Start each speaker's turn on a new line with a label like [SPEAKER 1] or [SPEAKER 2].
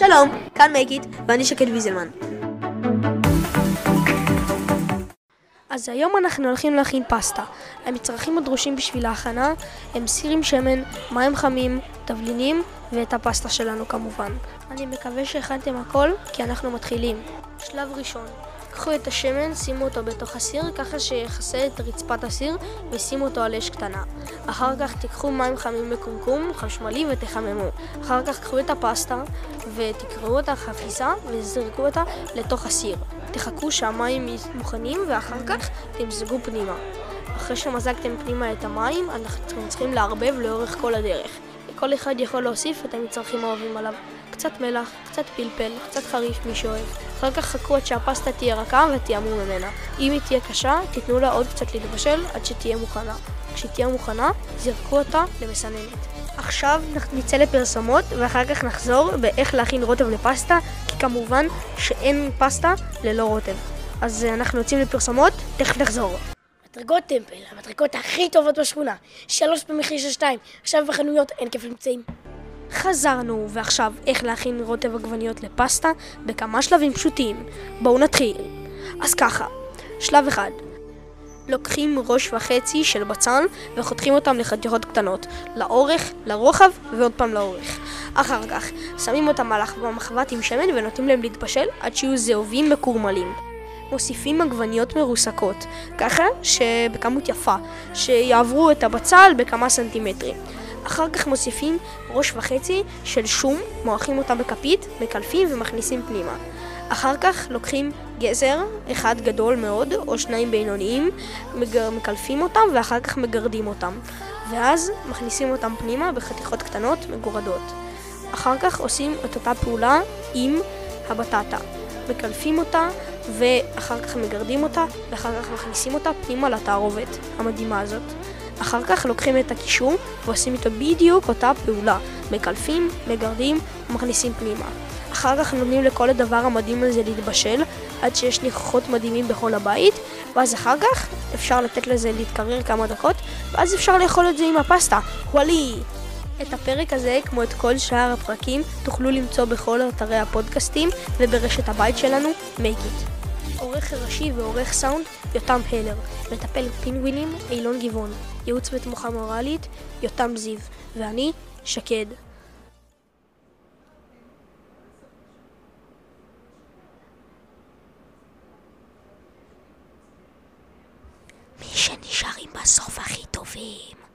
[SPEAKER 1] שלום, כאן מייקית, ואני שקד ויזלמן. אז היום אנחנו הולכים להכין פסטה. המצרכים הדרושים בשביל ההכנה הם סיר עם שמן, מים חמים, תבלינים ואת הפסטה שלנו כמובן. אני מקווה שהכנתם הכל, כי אנחנו מתחילים. שלב ראשון, קחו את השמן, שימו אותו בתוך הסיר, ככה שיכסה את רצפת הסיר, ושימו אותו על אש קטנה. אחר כך תיקחו מים חמים בקומקום חשמלי ותחממו. אחר כך קחו את הפסטה ותקראו אותה חפיסה וזרקו אותה לתוך הסיר. תחכו שהמים מוכנים ואחר כך תמזגו פנימה. אחרי שמזגתם פנימה את המים, אנחנו צריכים לערבב לאורך כל הדרך. כל אחד יכול להוסיף את המצרכים האוהבים עליו. קצת מלח, קצת פלפל, קצת חריף, מי שאוהב. אחר כך חכו עד שהפסטה תהיה רכה ותיאמו ממנה. אם היא תהיה קשה, תיתנו לה עוד קצת להתבשל עד שתהיה מוכנה. כשהיא תהיה מוכנה, זרקו אותה למסננת. עכשיו נצא לפרסומות ואחר כך נחזור באיך להכין רוטב לפסטה, כי כמובן שאין פסטה ללא רוטב. אז אנחנו יוצאים לפרסומות, תכף נחזור.
[SPEAKER 2] מדרגות טמפל, המדרגות הכי טובות בשכונה. שלוש במחיר של שתיים. עכשיו בחנויות אין כיף למצאים.
[SPEAKER 1] חזרנו, ועכשיו איך להכין רוטב עגבניות לפסטה בכמה שלבים פשוטים. בואו נתחיל. אז ככה, שלב אחד לוקחים ראש וחצי של בצל וחותכים אותם לחתיכות קטנות, לאורך, לרוחב ועוד פעם לאורך. אחר כך שמים אותם על המחבת עם שמן ונותנים להם להתבשל עד שיהיו זהובים מקורמלים. מוסיפים עגבניות מרוסקות, ככה שבכמות יפה, שיעברו את הבצל בכמה סנטימטרים. אחר כך מוסיפים ראש וחצי של שום, מועכים אותה בכפית, מקלפים ומכניסים פנימה. אחר כך לוקחים גזר, אחד גדול מאוד, או שניים בינוניים, מקלפים אותם ואחר כך מגרדים אותם. ואז מכניסים אותם פנימה בחתיכות קטנות מגורדות. אחר כך עושים את אותה פעולה עם הבטטה. מקלפים אותה ואחר כך מגרדים אותה ואחר כך מכניסים אותה פנימה לתערובת המדהימה הזאת. אחר כך לוקחים את הקישור ועושים איתו בדיוק אותה פעולה. מקלפים, מגרדים ומכניסים פנימה. אחר כך נותנים לכל הדבר המדהים הזה להתבשל עד שיש ניחוחות מדהימים בכל הבית ואז אחר כך אפשר לתת לזה להתקרר כמה דקות ואז אפשר לאכול את זה עם הפסטה. Voilà! את הפרק הזה, כמו את כל שאר הפרקים, תוכלו למצוא בכל אתרי הפודקאסטים וברשת הבית שלנו, מייקיט. עורך ראשי ועורך סאונד, יותם הלר. מטפל פינגווינים, אילון גבעון. ייעוץ ותמוכה מורלית, יותם זיו, ואני, שקד. מי שנשארים בסוף הכי טובים.